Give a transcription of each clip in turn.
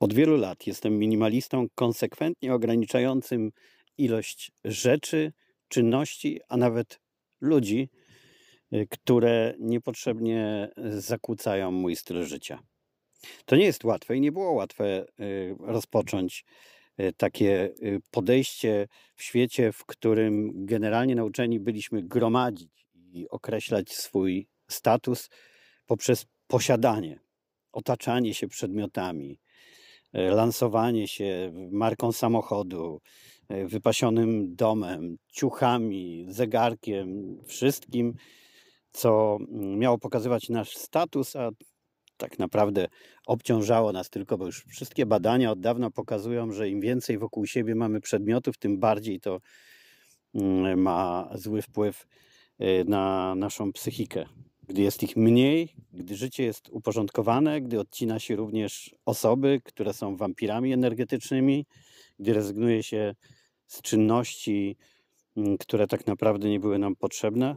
Od wielu lat jestem minimalistą konsekwentnie ograniczającym ilość rzeczy, czynności, a nawet ludzi, y, które niepotrzebnie zakłócają mój styl życia. To nie jest łatwe i nie było łatwe y, rozpocząć y, takie podejście w świecie, w którym generalnie nauczeni byliśmy gromadzić i określać swój status poprzez posiadanie, otaczanie się przedmiotami, lansowanie się marką samochodu, e, wypasionym domem, ciuchami, zegarkiem, wszystkim, co mm, miało pokazywać nasz status, a tak naprawdę obciążało nas tylko, bo już wszystkie badania od dawna pokazują, że im więcej wokół siebie mamy przedmiotów, tym bardziej to mm, ma zły wpływ e, na naszą psychikę. Gdy jest ich mniej, gdy życie jest uporządkowane, gdy odcina się również osoby, które są wampirami energetycznymi, gdy rezygnuje się z czynności, mm, które tak naprawdę nie były nam potrzebne,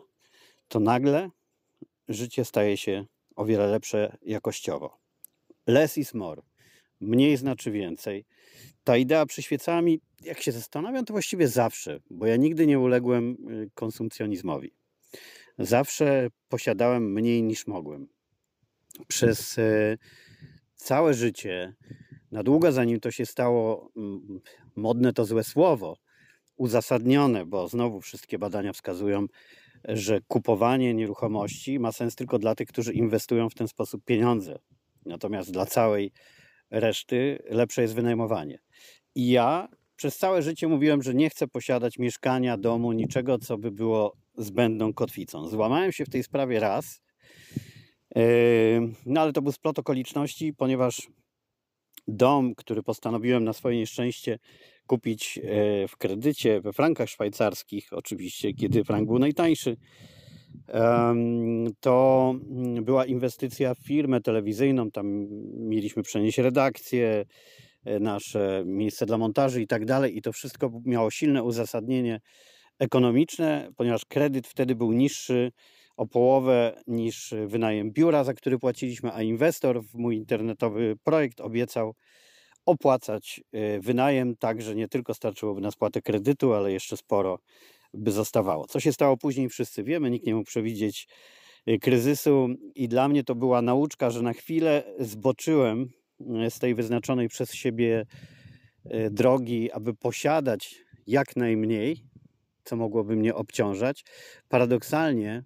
to nagle życie staje się o wiele lepsze jakościowo. Less is more. Mniej znaczy więcej. Ta idea przyświeca mi, jak się zastanawiam, to właściwie zawsze, bo ja nigdy nie uległem y, konsumpcjonizmowi zawsze posiadałem mniej niż mogłem. Przez e, całe życie, na długo zanim to się stało modne, to złe słowo, uzasadnione, bo znowu wszystkie badania wskazują, że kupowanie nieruchomości ma sens tylko dla tych, którzy inwestują w ten sposób pieniądze. Natomiast dla całej reszty lepsze jest wynajmowanie. I ja przez całe życie mówiłem, że nie chcę posiadać mieszkania, domu, niczego, co by było zbędną kotwicą. Złamałem się w tej sprawie raz, yy, no ale to był splot okoliczności, ponieważ dom, który postanowiłem na swoje nieszczęście kupić yy, w kredycie we frankach szwajcarskich, oczywiście, kiedy frank był najtańszy, to była inwestycja w firmę telewizyjną. Tam mieliśmy przenieść redakcję, yy, nasze miejsce dla montaży i tak dalej. I to wszystko miało silne uzasadnienie ekonomiczne, ponieważ kredyt wtedy był niższy o połowę niż wynajem biura, za który płaciliśmy, a inwestor w mój internetowy projekt obiecał opłacać e, wynajem tak, że nie tylko starczyłoby na spłatę kredytu, ale jeszcze sporo by zostawało. Co się stało później, wszyscy wiemy, nikt nie mógł przewidzieć e, kryzysu i dla mnie to była nauczka, że na chwilę zboczyłem e, z tej wyznaczonej przez siebie drogi, aby posiadać jak najmniej, co mogłoby mnie obciążać. Paradoksalnie,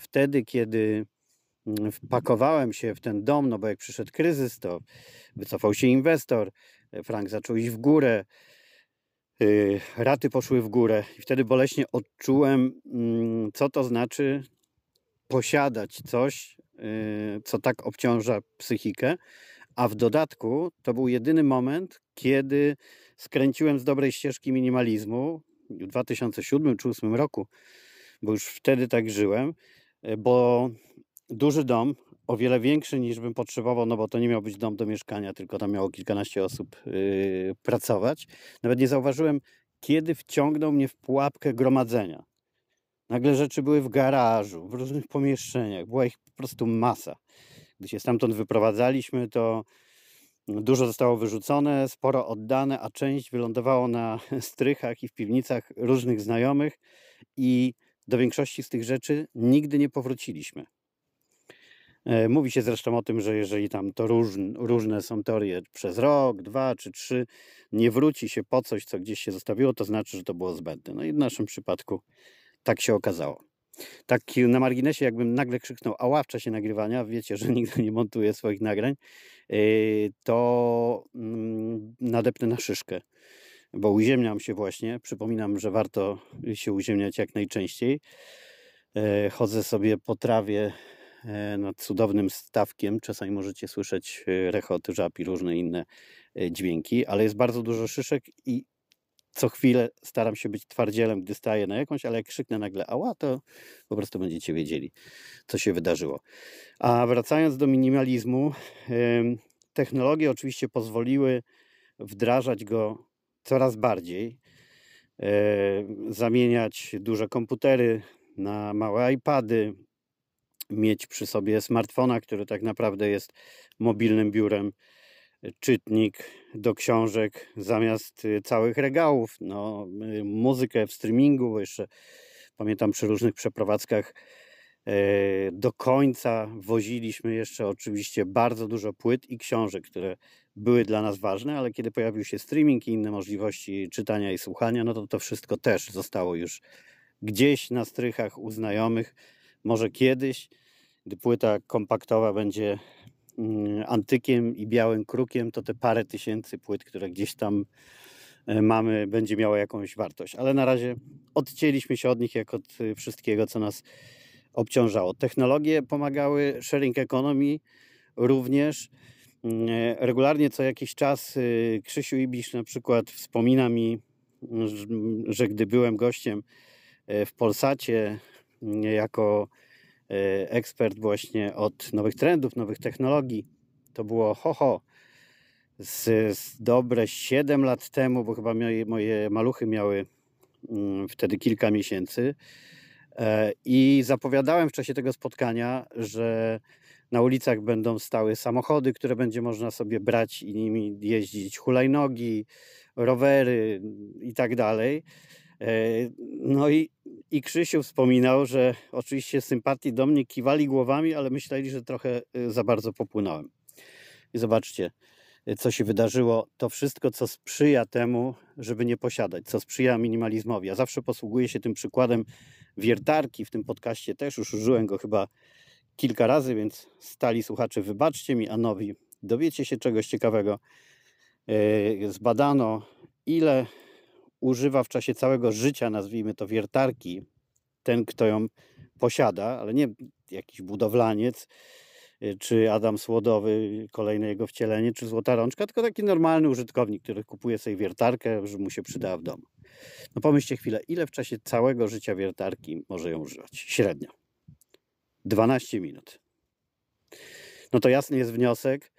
wtedy, kiedy mm, wpakowałem się w ten dom, no bo jak przyszedł kryzys, to wycofał się inwestor, frank zaczął iść w górę, y, raty poszły w górę i wtedy boleśnie odczułem, mm, co to znaczy posiadać coś, y, co tak obciąża psychikę, a w dodatku to był jedyny moment, kiedy skręciłem z dobrej ścieżki minimalizmu, w 2007 czy 2008 roku, bo już wtedy tak żyłem, e, bo duży dom, o wiele większy niż bym potrzebował, no bo to nie miał być dom do mieszkania, tylko tam miało kilkanaście osób yy, pracować. Nawet nie zauważyłem, kiedy wciągnął mnie w pułapkę gromadzenia. Nagle rzeczy były w garażu, w różnych pomieszczeniach, była ich po prostu masa. Gdy się stamtąd wyprowadzaliśmy, to Dużo zostało wyrzucone, sporo oddane, a część wylądowało na strychach i w piwnicach różnych znajomych i do większości z tych rzeczy nigdy nie powróciliśmy. E, mówi się zresztą o tym, że jeżeli tam to różne, są teorie przez rok, dwa czy trzy, nie wróci się po coś, co gdzieś się zostawiło, to znaczy, że to było zbędne. No i w naszym przypadku tak się okazało. Tak na marginesie, jakbym nagle krzyknął ała w czasie nagrywania, wiecie, że nigdy nie montuję swoich nagrań, to mm, nadepnę na szyszkę, bo uziemniam się właśnie. Przypominam, że warto się uziemniać jak najczęściej. Yy, chodzę sobie po trawie yy, nad cudownym stawkiem. Czasami możecie słyszeć rechot żab i różne inne dźwięki, ale jest bardzo dużo szyszek i co chwilę staram się być twardzielem, gdy staję na jakąś, ale jak krzyknę nagle ała, to po prostu będziecie wiedzieli, co się wydarzyło. A wracając do minimalizmu, technologie oczywiście pozwoliły wdrażać go coraz bardziej, zamieniać duże komputery na małe iPady, mieć przy sobie smartfona, który tak naprawdę jest mobilnym biurem czytnik do książek zamiast y, całych regałów. No, y, muzykę w streamingu, bo jeszcze pamiętam przy różnych przeprowadzkach e, do końca woziliśmy jeszcze oczywiście bardzo dużo płyt i książek, które były dla nas ważne, ale kiedy pojawił się streaming i inne możliwości czytania i słuchania, no to to wszystko też zostało już gdzieś na strychach u znajomych. Może kiedyś, gdy płyta kompaktowa będzie antykiem i białym krukiem, to te parę tysięcy płyt, które gdzieś tam e, mamy, będzie miało jakąś wartość. Ale na razie odcięliśmy się od nich jak od y, wszystkiego, co nas obciążało. Technologie pomagały, sharing economy również. Mm, e, regularnie co jakiś czas Krzysiu Ibisz na przykład wspomina mi, że gdy byłem gościem e, w Polsacie mm, jako e, ekspert właśnie od nowych trendów, nowych technologii, to było ho, ho z, z dobre 7 lat temu, bo chyba moje, moje maluchy miały mm, wtedy kilka miesięcy i zapowiadałem w czasie tego spotkania, że na ulicach będą stały samochody, które będzie można sobie brać i nimi jeździć, hulajnogi, rowery i tak dalej. E, no i, i Krzysiu wspominał, że oczywiście sympatii do mnie kiwali głowami, ale myśleli, że trochę e, za bardzo popłynąłem. I zobaczcie, e, co się wydarzyło. To wszystko, co sprzyja temu, żeby nie posiadać, co sprzyja minimalizmowi. Ja zawsze posługuję się tym przykładem wiertarki. W tym podcaście też już użyłem go chyba kilka razy, więc stali słuchacze, wybaczcie mi, a nowi dowiecie się czegoś ciekawego. Zbadano, ile używa w czasie całego życia, nazwijmy to wiertarki, ten, kto ją posiada, ale nie jakiś budowlaniec, e, czy Adam Słodowy, kolejne jego wcielenie, czy Złota Rączka, tylko taki normalny użytkownik, który kupuje sobie wiertarkę, że mu się przydała w domu. No pomyślcie chwilę, ile w czasie całego życia wiertarki może ją używać? Średnio. 12 minut. No to jasny jest wniosek,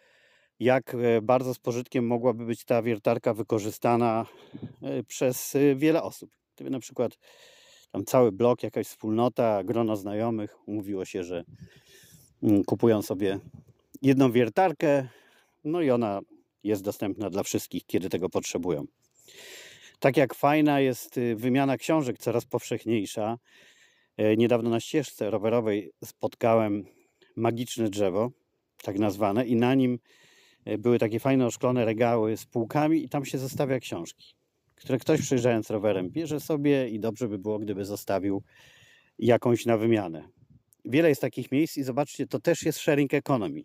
jak e, bardzo z pożytkiem mogłaby być ta wiertarka wykorzystana e, przez e, wiele osób. Gdyby na przykład tam cały blok, jakaś wspólnota, grono znajomych umówiło się, że mm, kupują sobie jedną wiertarkę, no i ona jest dostępna dla wszystkich, kiedy tego potrzebują. Tak jak fajna jest y, wymiana książek, coraz powszechniejsza, niedawno na ścieżce rowerowej spotkałem magiczne drzewo, tak nazwane, i na nim były takie fajne oszklone regały z półkami, i tam się zostawia książki, które ktoś przyjeżdżając rowerem bierze sobie i dobrze by było, gdyby zostawił jakąś na wymianę. Wiele jest takich miejsc i zobaczcie, to też jest sharing economy.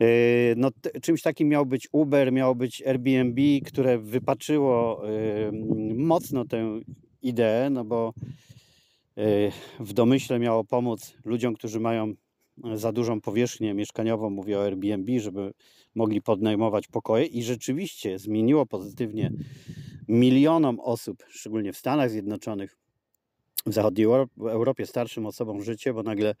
E, no, czymś takim miał być Uber, miało być Airbnb, które wypaczyło mocno tę ideę, no bo w domyśle miało pomóc ludziom, którzy mają e, za dużą powierzchnię mieszkaniową, mówię o Airbnb, żeby mogli podnajmować pokoje i rzeczywiście zmieniło pozytywnie milionom osób, szczególnie w Stanach Zjednoczonych, w zachodniej Europie starszym osobom życie, bo nagle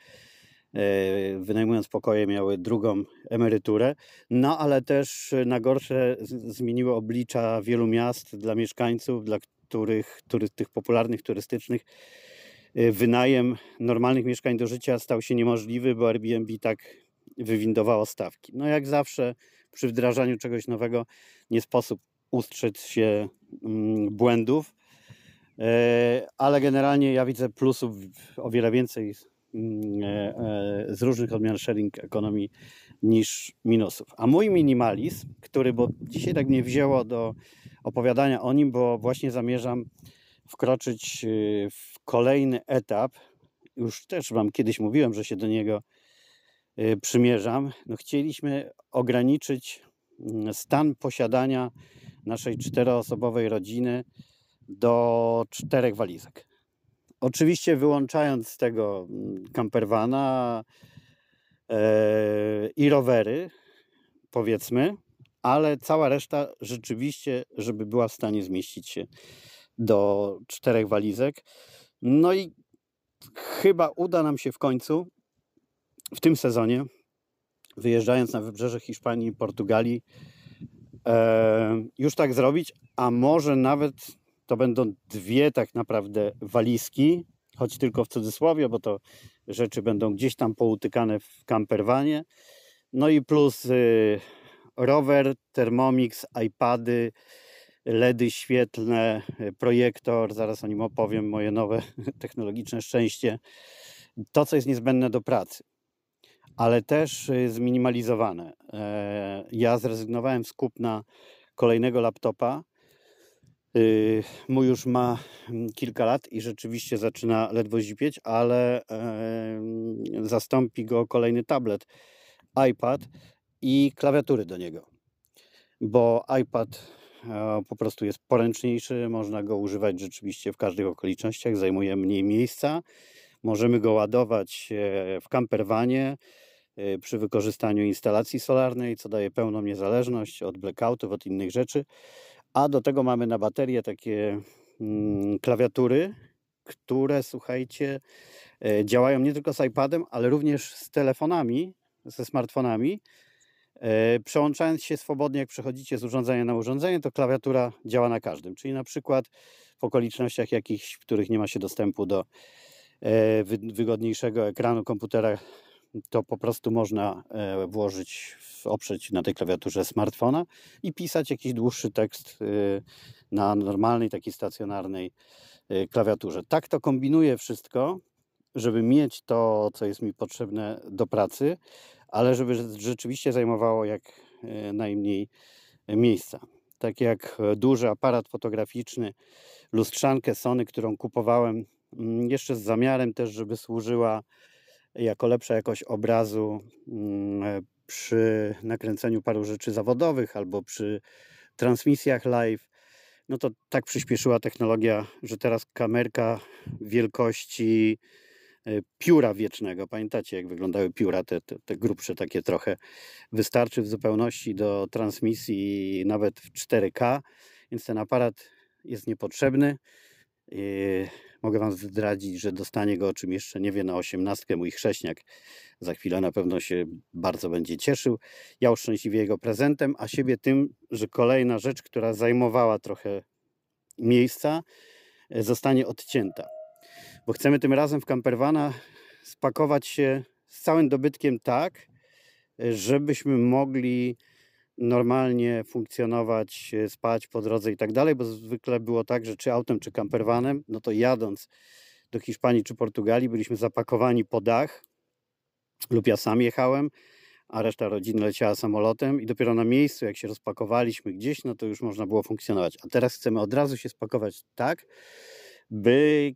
e, wynajmując pokoje miały drugą emeryturę, no ale też na gorsze zmieniły oblicza wielu miast dla mieszkańców, dla których tych popularnych turystycznych wynajem normalnych mieszkań do życia stał się niemożliwy, bo Airbnb tak wywindowało stawki. No jak zawsze przy wdrażaniu czegoś nowego nie sposób ustrzec się mm, błędów, e, ale generalnie ja widzę plusów o wiele więcej mm, e, e, z różnych odmian sharing ekonomii niż minusów. A mój minimalizm, który, bo dzisiaj tak mnie wzięło do opowiadania o nim, bo właśnie zamierzam wkroczyć y, w kolejny etap. Już też Wam kiedyś mówiłem, że się do niego y, przymierzam. No, chcieliśmy ograniczyć mm, stan posiadania naszej czteroosobowej rodziny do czterech walizek. Oczywiście wyłączając z tego mm, campervana e, i rowery, powiedzmy, ale cała reszta rzeczywiście, żeby była w stanie zmieścić się do czterech walizek. No i chyba uda nam się w końcu w tym sezonie, wyjeżdżając na wybrzeże Hiszpanii i Portugalii, e, już tak zrobić, a może nawet to będą dwie tak naprawdę walizki, choć tylko w cudzysłowie, bo to rzeczy będą gdzieś tam poutykane w camperwanie. No i plus y, rower, Thermomix, iPady, LEDy świetlne, projektor, zaraz o nim opowiem, moje nowe technologiczne szczęście. To, co jest niezbędne do pracy, ale też y, zminimalizowane. E, ja zrezygnowałem z kupna kolejnego laptopa. Mój już ma kilka lat i rzeczywiście zaczyna ledwo zipieć, ale zastąpi go kolejny tablet, iPad i klawiatury do niego. Bo iPad e, po prostu jest poręczniejszy, można go używać rzeczywiście w każdych okolicznościach, zajmuje mniej miejsca. Możemy go ładować e, w camperwanie e, przy wykorzystaniu instalacji solarnej, co daje pełną niezależność od blackoutów, od innych rzeczy. A do tego mamy na baterię takie mm, klawiatury, które słuchajcie, działają nie tylko z iPadem, ale również z telefonami, ze smartfonami E, przełączając się swobodnie, jak przechodzicie z urządzenia na urządzenie, to klawiatura działa na każdym. Czyli na przykład w okolicznościach jakichś, w których nie ma się dostępu do e, wygodniejszego ekranu komputera, to po prostu można e, włożyć, oprzeć na tej klawiaturze smartfona i pisać jakiś dłuższy tekst na normalnej, takiej stacjonarnej klawiaturze. Tak to kombinuję wszystko, żeby mieć to, co jest mi potrzebne do pracy, ale żeby rzeczywiście zajmowało jak e, najmniej miejsca. Tak jak duży aparat fotograficzny, lustrzankę Sony, którą kupowałem mm, jeszcze z zamiarem też, żeby służyła jako lepsza jakość obrazu mm, przy nakręceniu paru rzeczy zawodowych albo przy transmisjach live. No to tak przyspieszyła technologia, że teraz kamerka wielkości E, pióra wiecznego. Pamiętacie, jak wyglądały pióra, te, te, te grubsze takie trochę. Wystarczy w zupełności do transmisji nawet w 4K, więc ten aparat jest niepotrzebny. E, mogę Wam zdradzić, że dostanie go, o czym jeszcze nie wie, na 18 mój chrześniak. Za chwilę na pewno się bardzo będzie cieszył. Ja uszczęśliwię jego prezentem, a siebie tym, że kolejna rzecz, która zajmowała trochę miejsca, e, zostanie odcięta bo chcemy tym razem w campervana spakować się z całym dobytkiem tak, żebyśmy mogli normalnie funkcjonować, spać po drodze i tak dalej, bo zwykle było tak, że czy autem, czy campervanem, no to jadąc do Hiszpanii czy Portugalii byliśmy zapakowani po dach lub ja sam jechałem, a reszta rodziny leciała samolotem i dopiero na miejscu, jak się rozpakowaliśmy gdzieś, no to już można było funkcjonować. A teraz chcemy od razu się spakować tak, by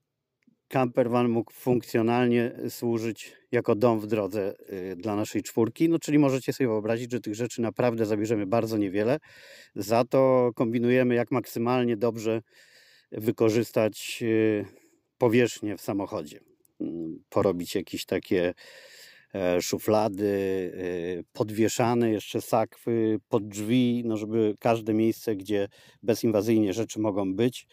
campervan mógł funkcjonalnie służyć jako dom w drodze y, dla naszej czwórki. No, czyli możecie sobie wyobrazić, że tych rzeczy naprawdę zabierzemy bardzo niewiele. Za to kombinujemy, jak maksymalnie dobrze wykorzystać y, powierzchnię w samochodzie. Mm, porobić jakieś takie e, szuflady, y, podwieszane jeszcze sakwy pod drzwi, no żeby każde miejsce, gdzie bezinwazyjnie rzeczy mogą być,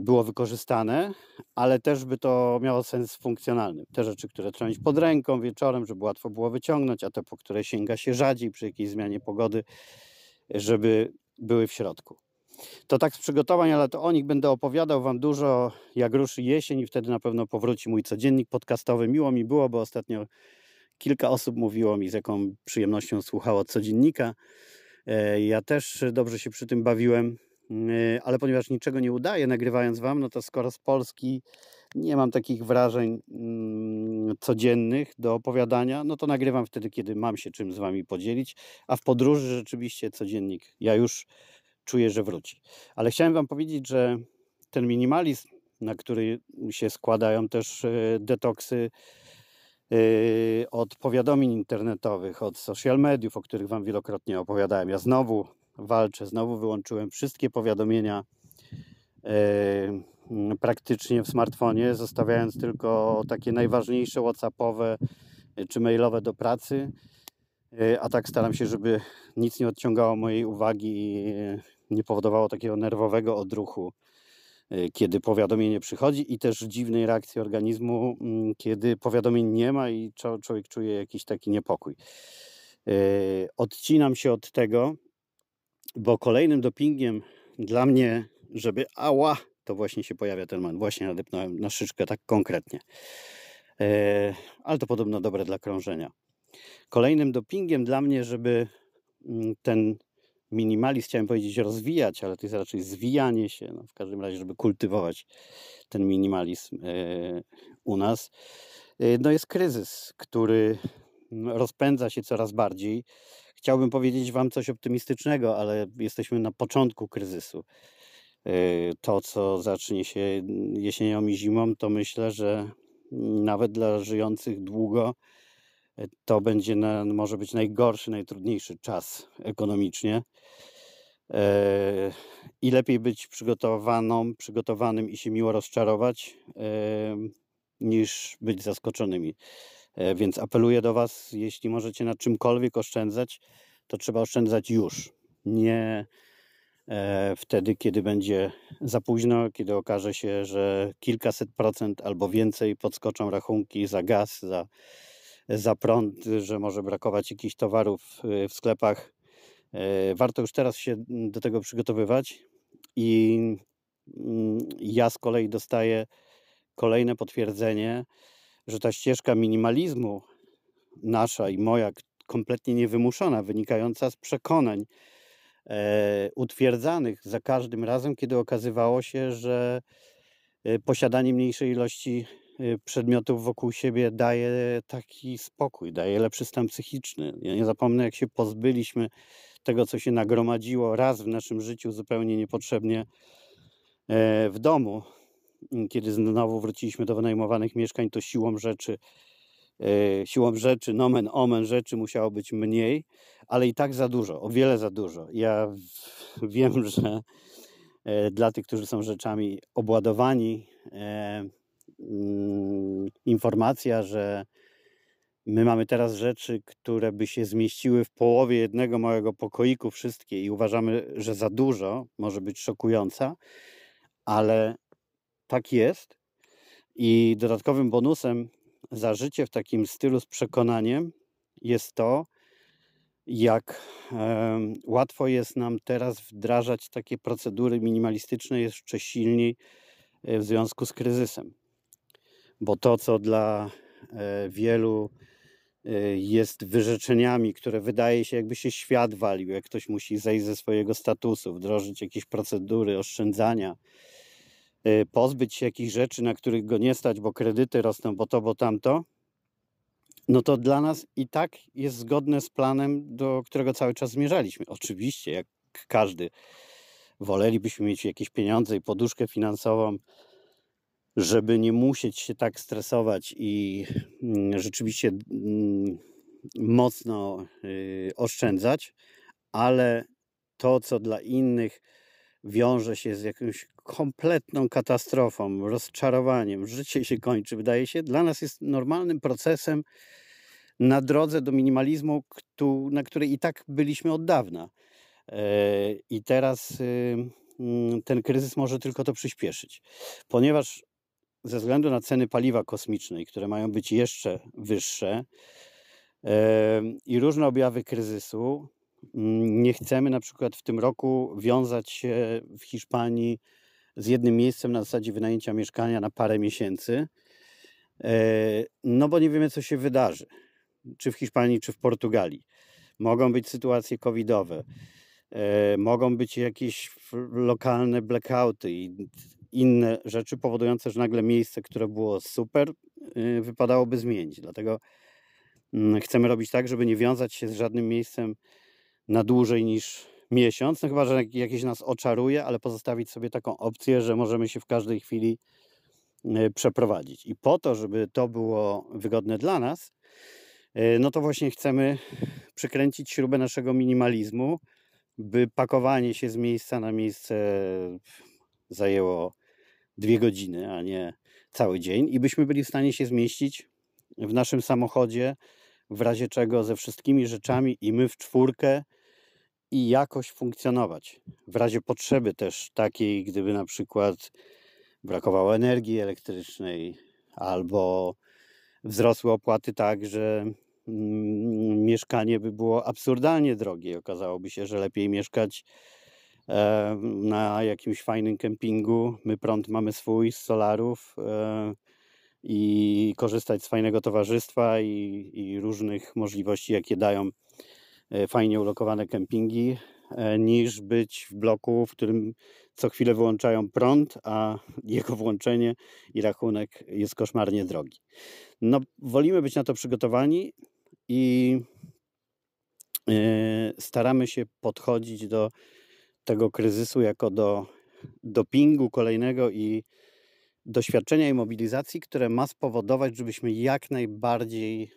było wykorzystane, ale też by to miało sens funkcjonalny. Te rzeczy, które trzeba mieć pod ręką wieczorem, żeby łatwo było wyciągnąć, a te, po które sięga się rzadziej przy jakiejś zmianie pogody, żeby były w środku. To tak z przygotowań, ale to o nich będę opowiadał Wam dużo, jak ruszy jesień i wtedy na pewno powróci mój codziennik podcastowy. Miło mi było, bo ostatnio kilka osób mówiło mi, z jaką przyjemnością słuchało codziennika. E, ja też dobrze się przy tym bawiłem. Yy, ale ponieważ niczego nie udaje nagrywając Wam, no to skoro z Polski nie mam takich wrażeń mm, codziennych do opowiadania, no to nagrywam wtedy, kiedy mam się czym z Wami podzielić, a w podróży rzeczywiście codziennik ja już czuję, że wróci. Ale chciałem Wam powiedzieć, że ten minimalizm, na który się składają też e, detoksy e, od powiadomień internetowych, od social mediów, o których Wam wielokrotnie opowiadałem. Ja znowu walczę. Znowu wyłączyłem wszystkie powiadomienia e, praktycznie w smartfonie, zostawiając tylko takie najważniejsze WhatsAppowe e, czy mailowe do pracy. E, a tak staram się, żeby nic nie odciągało mojej uwagi i nie powodowało takiego nerwowego odruchu, kiedy powiadomienie przychodzi i też dziwnej reakcji organizmu, kiedy powiadomień nie ma i człowiek czuje jakiś taki niepokój. Odcinam się od tego, bo kolejnym dopingiem dla mnie, żeby ała, to właśnie się pojawia ten man. Właśnie nadepnąłem na szyczkę tak konkretnie. E, ale to podobno dobre dla krążenia. Kolejnym dopingiem dla mnie, żeby mm, ten minimalizm, chciałem powiedzieć rozwijać, ale to jest raczej zwijanie się, no w każdym razie, żeby kultywować ten minimalizm e, u nas. E, no jest kryzys, który mm, rozpędza się coraz bardziej. Chciałbym powiedzieć Wam coś optymistycznego, ale jesteśmy na początku kryzysu. E, to, co zacznie się jesienią i zimą, to myślę, że nawet dla żyjących długo to będzie na, może być najgorszy, najtrudniejszy czas ekonomicznie. E, I lepiej być przygotowaną, przygotowanym i się miło rozczarować, niż być zaskoczonymi. E, więc apeluję do Was, jeśli możecie na czymkolwiek oszczędzać, to trzeba oszczędzać już. Nie wtedy, kiedy będzie za późno, kiedy okaże się, że kilkaset procent albo więcej podskoczą rachunki za gaz, za za prąd, że może brakować jakichś towarów y, w sklepach. E, warto już teraz się do tego przygotowywać i mm, ja z kolei dostaję kolejne potwierdzenie, że ta ścieżka minimalizmu nasza i moja, kompletnie niewymuszona, wynikająca z przekonań e, utwierdzanych za każdym razem, kiedy okazywało się, że e, posiadanie mniejszej ilości Y, przedmiotów wokół siebie daje taki spokój, daje lepszy stan psychiczny. Ja nie zapomnę, jak się pozbyliśmy tego, co się nagromadziło raz w naszym życiu zupełnie niepotrzebnie e, w domu. Kiedy znowu wróciliśmy do wynajmowanych mieszkań, to siłą rzeczy, e, siłą rzeczy, nomen omen rzeczy musiało być mniej, ale i tak za dużo, o wiele za dużo. Ja wiem, że e, dla tych, którzy są rzeczami obładowani, Mm, informacja, że my mamy teraz rzeczy, które by się zmieściły w połowie jednego małego pokoiku wszystkie i uważamy, że za dużo, może być szokująca, ale tak jest. I dodatkowym bonusem za życie w takim stylu z przekonaniem jest to, jak um, łatwo jest nam teraz wdrażać takie procedury minimalistyczne jeszcze silniej e, w związku z kryzysem bo to, co dla e, wielu e, jest wyrzeczeniami, które wydaje się, jakby się świat walił, jak ktoś musi zejść ze swojego statusu, wdrożyć jakieś procedury oszczędzania, e, pozbyć się jakichś rzeczy, na których go nie stać, bo kredyty rosną, bo to, bo tamto, no to dla nas i tak jest zgodne z planem, do którego cały czas zmierzaliśmy. Oczywiście, jak każdy, wolelibyśmy mieć jakieś pieniądze i poduszkę finansową, żeby nie musieć się tak stresować i mm, rzeczywiście mm, mocno y, oszczędzać, ale to, co dla innych wiąże się z jakąś kompletną katastrofą, rozczarowaniem, życie się kończy, wydaje się, dla nas jest normalnym procesem na drodze do minimalizmu, na której i tak byliśmy od dawna. E, I teraz y, mm, ten kryzys może tylko to przyspieszyć, ponieważ ze względu na ceny paliwa kosmicznej, które mają być jeszcze wyższe i różne objawy kryzysu, nie chcemy na przykład w tym roku wiązać się w Hiszpanii z jednym miejscem na zasadzie wynajęcia mieszkania na parę miesięcy, e, no bo nie wiemy, co się wydarzy, czy w Hiszpanii, czy w Portugalii. Mogą być sytuacje covidowe, e, mogą być jakieś lokalne blackouty i inne rzeczy powodujące, że nagle miejsce, które było super, y, wypadałoby zmienić. Dlatego mm, chcemy robić tak, żeby nie wiązać się z żadnym miejscem na dłużej niż miesiąc, no chyba, że jakieś nas oczaruje, ale pozostawić sobie taką opcję, że możemy się w każdej chwili y, przeprowadzić. I po to, żeby to było wygodne dla nas, y, no to właśnie chcemy przykręcić śrubę naszego minimalizmu, by pakowanie się z miejsca na miejsce zajęło dwie godziny, a nie cały dzień i byśmy byli w stanie się zmieścić w naszym samochodzie, w razie czego ze wszystkimi rzeczami i my w czwórkę i jakoś funkcjonować. W razie potrzeby też takiej, gdyby na przykład brakowało energii elektrycznej albo wzrosły opłaty tak, że mm, mieszkanie by było absurdalnie drogie. Okazałoby się, że lepiej mieszkać na jakimś fajnym kempingu. My prąd mamy swój z solarów i korzystać z fajnego towarzystwa i, i różnych możliwości, jakie dają fajnie ulokowane kempingi, e, niż być w bloku, w którym co chwilę wyłączają prąd, a jego włączenie i rachunek jest koszmarnie drogi. No, wolimy być na to przygotowani i staramy się podchodzić do tego kryzysu jako do dopingu kolejnego i doświadczenia i mobilizacji, które ma spowodować, żebyśmy jak najbardziej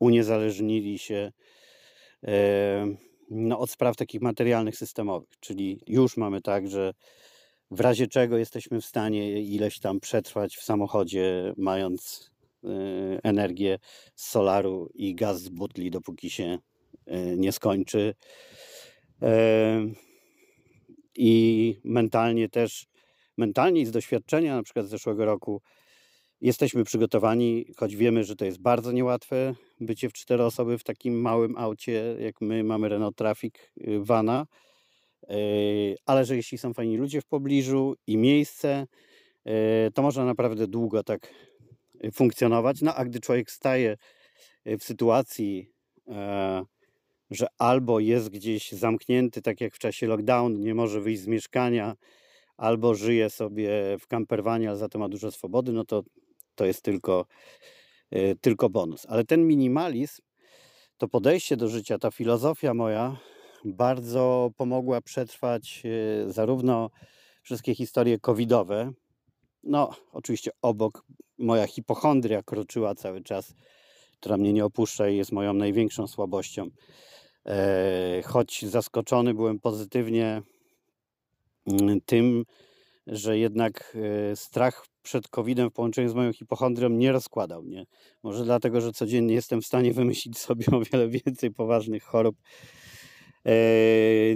uniezależnili się no, od spraw takich materialnych, systemowych. Czyli już mamy tak, że w razie czego jesteśmy w stanie ileś tam przetrwać w samochodzie, mając e, energię z solaru i gaz z butli, dopóki się e, nie skończy. I mentalnie też mentalnie z doświadczenia, na przykład z zeszłego roku, jesteśmy przygotowani, choć wiemy, że to jest bardzo niełatwe bycie w cztery osoby w takim małym aucie, jak my mamy Renault Traffic y, Vana, y, ale że jeśli są fajni ludzie w pobliżu i miejsce, y, to można naprawdę długo tak funkcjonować. No a gdy człowiek staje w sytuacji, e, że albo jest gdzieś zamknięty, tak jak w czasie lockdownu, nie może wyjść z mieszkania, albo żyje sobie w camperwanie, ale za to ma dużo swobody, no to to jest tylko, y, tylko bonus. Ale ten minimalizm, to podejście do życia, ta filozofia moja bardzo pomogła przetrwać y, zarówno wszystkie historie covidowe, no oczywiście obok moja hipochondria kroczyła cały czas, która mnie nie opuszcza i jest moją największą słabością. E, choć zaskoczony byłem pozytywnie Mm, tym, że jednak e, strach przed COVID-em w połączeniu z moją hipochondrią nie rozkładał mnie. Może dlatego, że codziennie jestem w stanie wymyślić sobie o wiele więcej poważnych chorób e,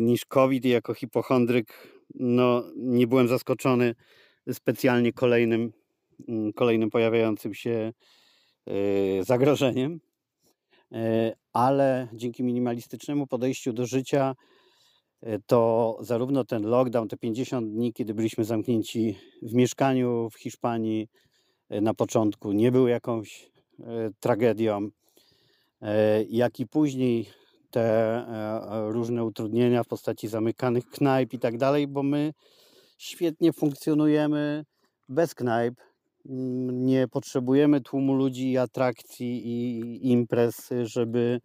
niż COVID i jako hipochondryk no, nie byłem zaskoczony specjalnie kolejnym, mm, kolejnym pojawiającym się e, zagrożeniem. Ale dzięki minimalistycznemu podejściu do życia to zarówno ten lockdown, te 50 dni, kiedy byliśmy zamknięci w mieszkaniu w Hiszpanii e, na początku, nie był jakąś e, tragedią, jak i później te różne utrudnienia w postaci zamykanych knajp i tak dalej, bo my świetnie funkcjonujemy bez knajp. Nie potrzebujemy tłumu ludzi, i atrakcji i imprez, żeby,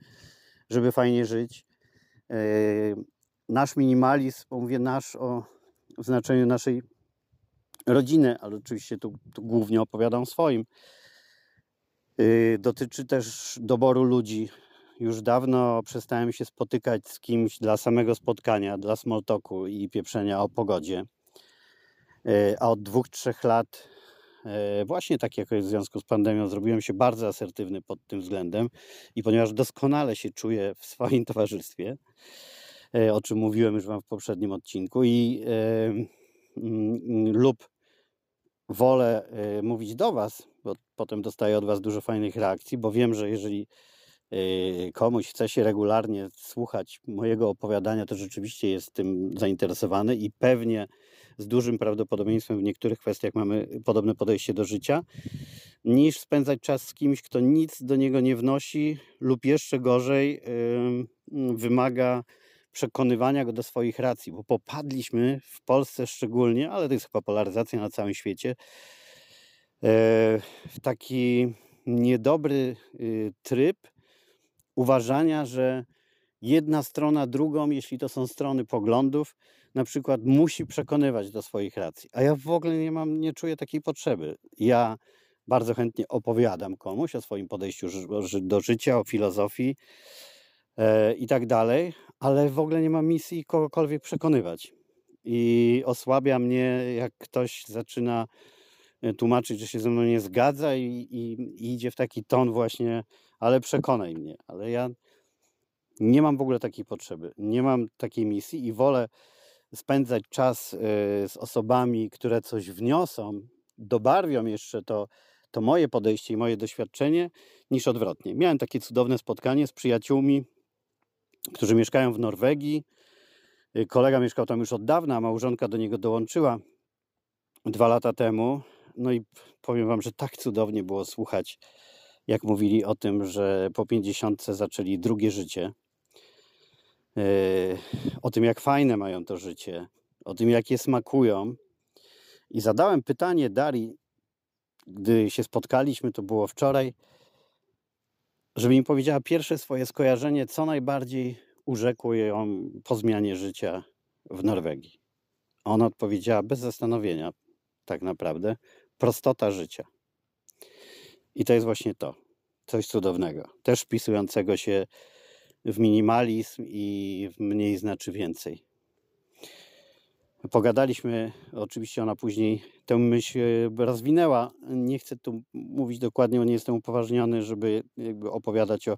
żeby fajnie żyć nasz minimalizm, bo mówię nasz o znaczeniu naszej rodziny, ale oczywiście tu, tu głównie opowiadam swoim, yy, dotyczy też doboru ludzi. Już dawno przestałem się spotykać z kimś dla samego spotkania, dla small talku i pieprzenia o pogodzie. Yy, a od dwóch, trzech lat, yy, właśnie tak jak w związku z pandemią, zrobiłem się bardzo asertywny pod tym względem i ponieważ doskonale się czuję w swoim towarzystwie, o czym mówiłem już Wam w poprzednim odcinku, i mm, lub wolę e, mówić do Was, bo potem dostaję od Was dużo fajnych reakcji, bo wiem, że jeżeli e, komuś chce się regularnie słuchać mojego opowiadania, to rzeczywiście jest tym zainteresowany i pewnie z dużym prawdopodobieństwem w niektórych kwestiach mamy podobne podejście do życia, niż spędzać czas z kimś, kto nic do niego nie wnosi lub jeszcze gorzej wymaga przekonywania go do swoich racji, bo popadliśmy w Polsce szczególnie, ale to jest chyba polaryzacja na całym świecie, e, w taki niedobry y, tryb uważania, że jedna strona drugą, jeśli to są strony poglądów, na przykład musi przekonywać do swoich racji. A ja w ogóle nie mam, nie czuję takiej potrzeby. Ja bardzo chętnie opowiadam komuś o swoim podejściu do życia, o filozofii e, i tak dalej, ale w ogóle nie mam misji kogokolwiek przekonywać. I osłabia mnie, jak ktoś zaczyna e, tłumaczyć, że się ze mną nie zgadza i, i, i idzie w taki ton właśnie, ale przekonaj mnie. Ale ja nie mam w ogóle takiej potrzeby, nie mam takiej misji i wolę spędzać czas e, z osobami, które coś wniosą, dobarwią jeszcze to, to moje podejście i moje doświadczenie, niż odwrotnie. Miałem takie cudowne spotkanie z przyjaciółmi, którzy mieszkają w Norwegii. Y, kolega mieszkał tam już od dawna, a małżonka do niego dołączyła dwa lata temu. No i powiem Wam, że tak cudownie było słuchać, jak mówili o tym, że po 50 zaczęli drugie życie. o tym, jak fajne mają to życie, o tym, jak je smakują. I zadałem pytanie Darii, gdy się spotkaliśmy, to było wczoraj, żeby mi powiedziała pierwsze swoje skojarzenie, co najbardziej urzekło ją po zmianie życia w Norwegii. Ona odpowiedziała bez zastanowienia, tak naprawdę, prostota życia. I to jest właśnie to, coś cudownego, też wpisującego się w minimalizm i w mniej znaczy więcej. Pogadaliśmy, oczywiście ona później tę myśl rozwinęła. Nie chcę tu mówić dokładnie, bo nie jestem upoważniony, żeby opowiadać o,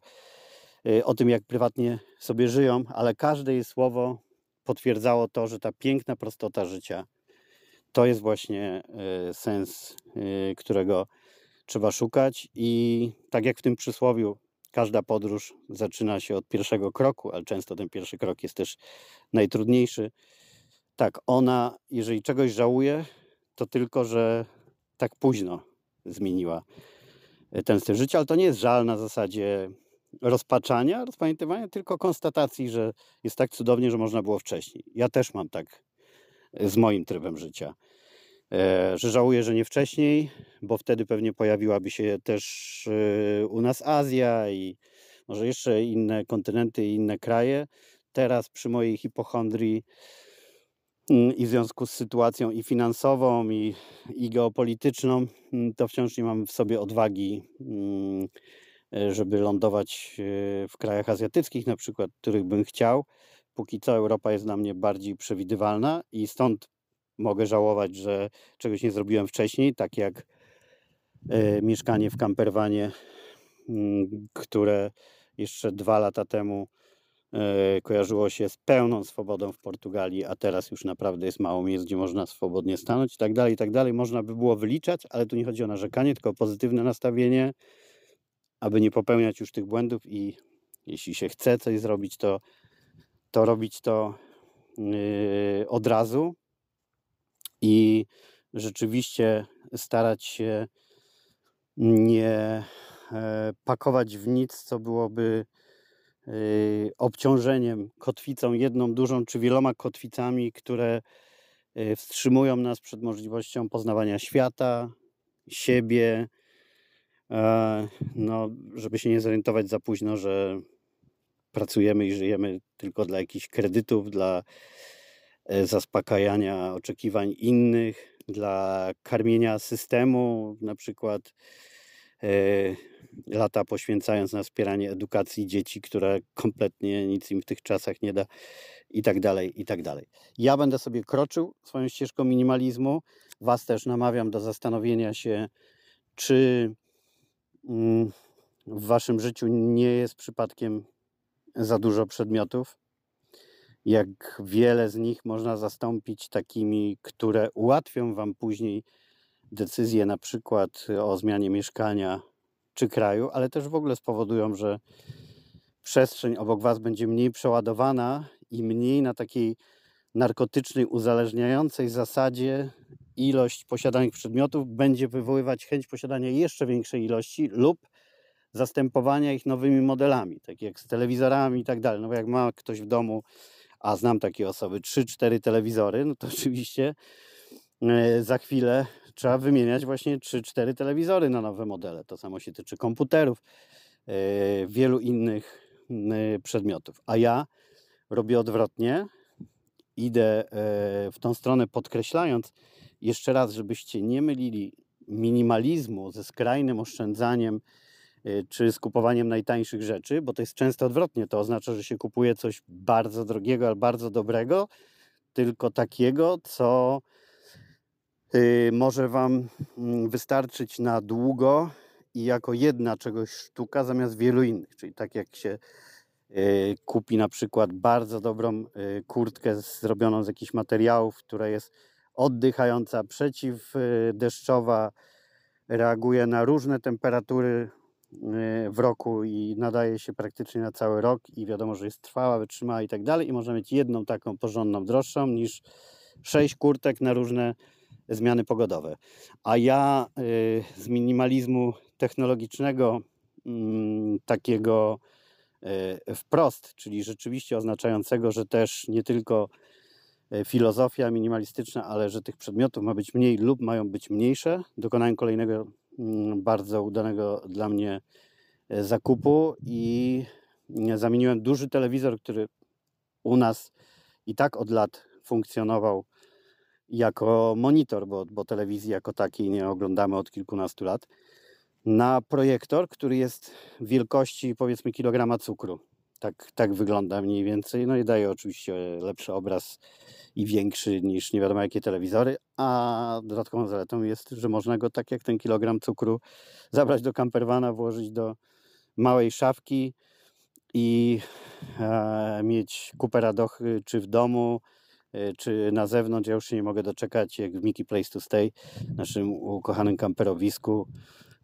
e, o tym, jak prywatnie sobie żyją, ale każde jej słowo potwierdzało to, że ta piękna prostota życia to jest właśnie e, sens, e, którego trzeba szukać. I tak jak w tym przysłowiu, każda podróż zaczyna się od pierwszego kroku, ale często ten pierwszy krok jest też najtrudniejszy. Tak, ona, jeżeli czegoś żałuje, to tylko, że tak późno zmieniła e, ten styl życia, ale to nie jest żal na zasadzie rozpaczania, rozpamiętywania, tylko konstatacji, że jest tak cudownie, że można było wcześniej. Ja też mam tak e, z moim trybem życia, e, że żałuję, że nie wcześniej, bo wtedy pewnie pojawiłaby się też u nas Azja i może jeszcze inne kontynenty i inne kraje. Teraz przy mojej hipochondrii i w związku z sytuacją i finansową, i, i geopolityczną, mm, to wciąż nie mam w sobie odwagi, mm, żeby lądować e, w krajach azjatyckich, na przykład, których bym chciał. Póki co Europa jest dla mnie bardziej przewidywalna i stąd mogę żałować, że czegoś nie zrobiłem wcześniej, tak jak e, mieszkanie w camperwanie, które jeszcze dwa lata temu kojarzyło się z pełną swobodą w Portugalii, a teraz już naprawdę jest mało miejsc, gdzie można swobodnie stanąć i tak dalej, i tak dalej. Można by było wyliczać, ale tu nie chodzi o narzekanie, tylko o pozytywne nastawienie, aby nie popełniać już tych błędów i jeśli się chce coś zrobić, to, to robić to yy, od razu i rzeczywiście starać się nie e, pakować w nic, co byłoby obciążeniem, kotwicą jedną dużą czy wieloma kotwicami, które y, wstrzymują nas przed możliwością poznawania świata, siebie, e, no, żeby się nie zorientować za późno, że pracujemy i żyjemy tylko dla jakichś kredytów, dla e, zaspokajania oczekiwań innych, dla karmienia systemu, na przykład e, lata poświęcając na wspieranie edukacji dzieci, które kompletnie nic im w tych czasach nie da i tak dalej, i tak dalej. Ja będę sobie kroczył swoją ścieżką minimalizmu. Was też namawiam do zastanowienia się, czy mm, w waszym życiu nie jest przypadkiem za dużo przedmiotów. Jak wiele z nich można zastąpić takimi, które ułatwią wam później decyzję na przykład o zmianie mieszkania czy kraju, ale też w ogóle spowodują, że przestrzeń obok Was będzie mniej przeładowana i mniej na takiej narkotycznej, uzależniającej zasadzie ilość posiadanych przedmiotów będzie wywoływać chęć posiadania jeszcze większej ilości lub zastępowania ich nowymi modelami, tak jak z telewizorami i tak dalej. No bo jak ma ktoś w domu, a znam takie osoby, 3-4 telewizory, no to oczywiście e, za chwilę trzeba wymieniać właśnie 3-4 telewizory na nowe modele. To samo się tyczy komputerów, yy, wielu innych yy, przedmiotów. A ja robię odwrotnie. Idę yy, w tą stronę, podkreślając jeszcze raz, żebyście nie mylili minimalizmu ze skrajnym oszczędzaniem czy skupowaniem najtańszych rzeczy, bo to jest często odwrotnie. To oznacza, że się kupuje coś bardzo drogiego, ale bardzo dobrego, tylko takiego, co może Wam mm, wystarczyć na długo i jako jedna czegoś sztuka zamiast wielu innych. Czyli tak jak się y, kupi na przykład bardzo dobrą y, kurtkę zrobioną z jakichś materiałów, która jest oddychająca, przeciwdeszczowa, reaguje na różne temperatury w roku i nadaje się praktycznie na cały rok i wiadomo, że jest trwała, wytrzymała i tak dalej i można mieć jedną taką porządną, droższą niż sześć kurtek na różne zmiany pogodowe. A ja y, z minimalizmu technologicznego, mm, takiego e, wprost, czyli rzeczywiście oznaczającego, że też nie tylko e, filozofia minimalistyczna, ale że tych przedmiotów ma być mniej lub mają być mniejsze. Dokonałem kolejnego mm, bardzo udanego dla mnie zakupu i zamieniłem duży telewizor, który u nas i tak od lat funkcjonował jako monitor, bo, bo telewizji jako takiej nie oglądamy od kilkunastu lat, na projektor, który jest wielkości powiedzmy kilograma cukru. Tak, tak wygląda mniej więcej. No i daje oczywiście lepszy obraz i większy niż nie wiadomo jakie telewizory, a dodatkową zaletą jest, że można go tak jak ten kilogram cukru zabrać do campervana, włożyć do małej szafki i e, mieć kupę radochy czy w domu, czy na zewnątrz. Ja już się nie mogę doczekać, jak w Mickey Place to Stay, naszym ukochanym kamperowisku,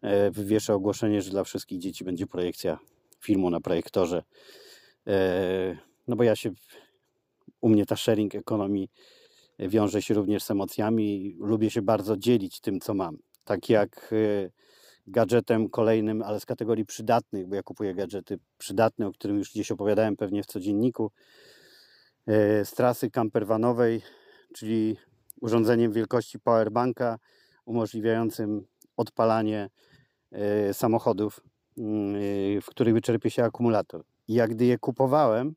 e, wywieszę ogłoszenie, że dla wszystkich dzieci będzie projekcja filmu na projektorze. E, no bo ja się, u mnie ta sharing ekonomii wiąże się również z emocjami. Lubię się bardzo dzielić tym, co mam. Tak jak gadżetem kolejnym, ale z kategorii przydatnych, bo ja kupuję gadżety przydatne, o którym już gdzieś opowiadałem pewnie w codzienniku, z trasy campervanowej, czyli urządzeniem wielkości powerbanka umożliwiającym odpalanie e, samochodów, mm, e, w których wyczerpie się akumulator. I jak gdy je kupowałem,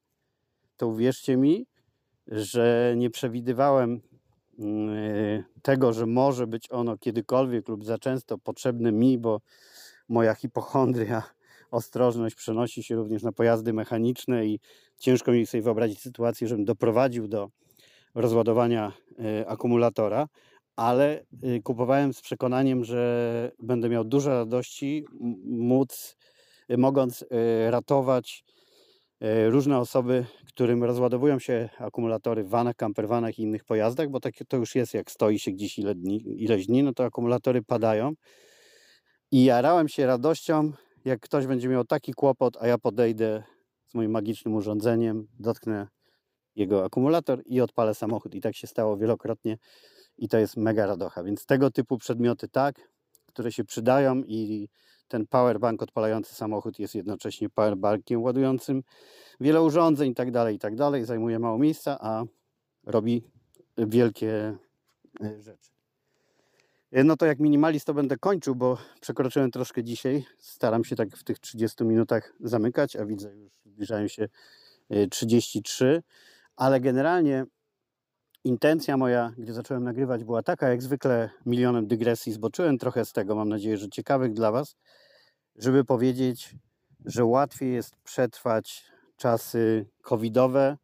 to uwierzcie mi, że nie przewidywałem Y, tego, że może być ono kiedykolwiek lub za często potrzebne mi, bo moja hipochondria, ostrożność przenosi się również na pojazdy mechaniczne i ciężko mi sobie wyobrazić sytuację, żebym doprowadził do rozładowania y, akumulatora, ale y, kupowałem z przekonaniem, że będę miał dużo radości móc, mogąc ratować różne osoby, którym rozładowują się akumulatory w vanach, campervanach i innych pojazdach, bo tak to już jest, jak stoi się gdzieś ile dni, ileś dni, no to akumulatory padają. I jarałem się radością, jak ktoś będzie miał taki kłopot, a ja podejdę z moim magicznym urządzeniem, dotknę jego akumulator i odpalę samochód. I tak się stało wielokrotnie i to jest mega radocha. Więc tego typu przedmioty tak, które się przydają i ten powerbank odpalający samochód jest jednocześnie powerbankiem ładującym wiele urządzeń i tak dalej, i tak dalej. Zajmuje mało miejsca, a robi wielkie e, rzeczy. E, no to jak minimalist to będę kończył, bo przekroczyłem troszkę dzisiaj. Staram się tak w tych 30 minutach zamykać, a widzę już zbliżają się 33, e, ale generalnie intencja moja, gdy zacząłem nagrywać, była taka, jak zwykle milionem dygresji zboczyłem trochę z tego, mam nadzieję, że ciekawych dla Was, żeby powiedzieć, że łatwiej jest przetrwać czasy covidowe,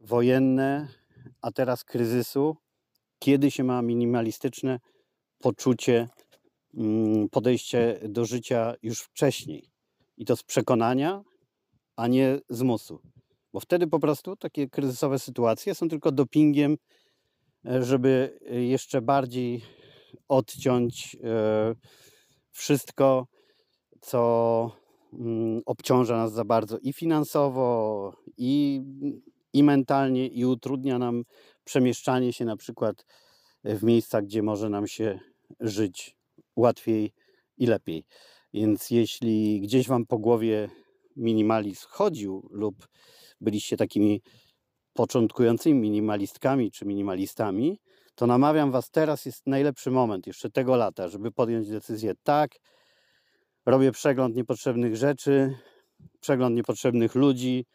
wojenne, a teraz kryzysu, kiedy się ma minimalistyczne poczucie, mm, podejście do życia już wcześniej. I to z przekonania, a nie z musu. Bo wtedy po prostu takie kryzysowe sytuacje są tylko dopingiem, e, żeby jeszcze bardziej odciąć e, wszystko, co mm, obciąża nas za bardzo i finansowo, i, i mentalnie, i utrudnia nam przemieszczanie się na przykład w miejscach, gdzie może nam się żyć łatwiej i lepiej. Więc jeśli gdzieś Wam po głowie minimalizm chodził lub byliście takimi początkującymi minimalistkami czy minimalistami, to namawiam Was, teraz jest najlepszy moment, jeszcze tego lata, żeby podjąć decyzję tak, robię przegląd niepotrzebnych rzeczy, przegląd niepotrzebnych ludzi,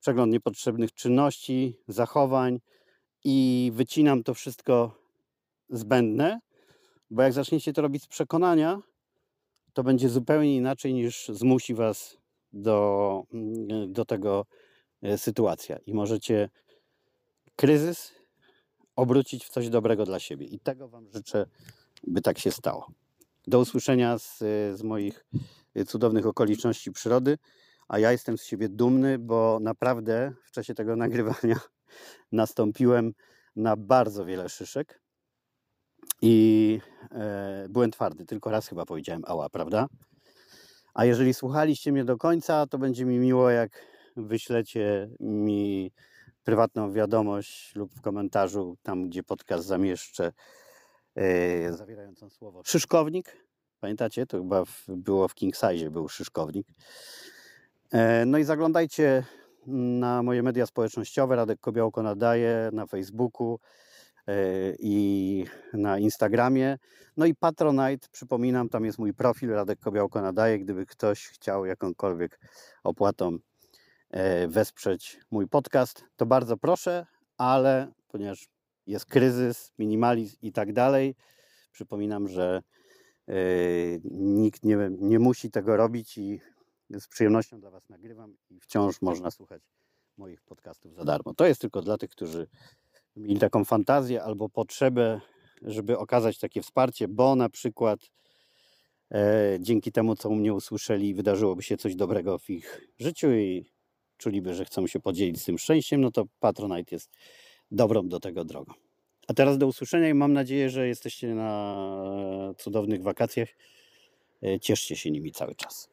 przegląd niepotrzebnych czynności, zachowań i wycinam to wszystko zbędne, bo jak zaczniecie to robić z przekonania, to będzie zupełnie inaczej niż zmusi Was do, do tego E, sytuacja i możecie kryzys obrócić w coś dobrego dla siebie. I tego Wam życzę, by tak się stało. Do usłyszenia z, z moich cudownych okoliczności przyrody. A ja jestem z siebie dumny, bo naprawdę w czasie tego nagrywania nastąpiłem na bardzo wiele szyszek i e, byłem twardy. Tylko raz chyba powiedziałem ała, prawda? A jeżeli słuchaliście mnie do końca, to będzie mi miło, jak wyślecie mi prywatną wiadomość lub w komentarzu, tam gdzie podcast zamieszczę, yy, zawierającą słowo szyszkownik. Pamiętacie? To chyba w, było w King Size, był szyszkownik. E, No i zaglądajcie na moje media społecznościowe. Radek Kobiałko nadaje na Facebooku e, i na Instagramie. No i Patronite, przypominam, tam jest mój profil Radek Kobiałko nadaje. Gdyby ktoś chciał jakąkolwiek opłatą e, wesprzeć mój podcast, to bardzo proszę, ale ponieważ jest kryzys, minimalizm i tak dalej, przypominam, że e, nikt nie, nie musi tego robić i z przyjemnością dla Was nagrywam i wciąż można słuchać moich podcastów za darmo. To jest tylko dla tych, którzy mieli taką fantazję albo potrzebę, żeby okazać takie wsparcie, bo na przykład e, dzięki temu, co u mnie usłyszeli, wydarzyłoby się coś dobrego w ich życiu i czuliby, że chcą się podzielić z tym szczęściem, no to Patronite jest dobrą do tego drogą. A teraz do usłyszenia i mam nadzieję, że jesteście na cudownych wakacjach. E, Cieszcie się nimi cały czas.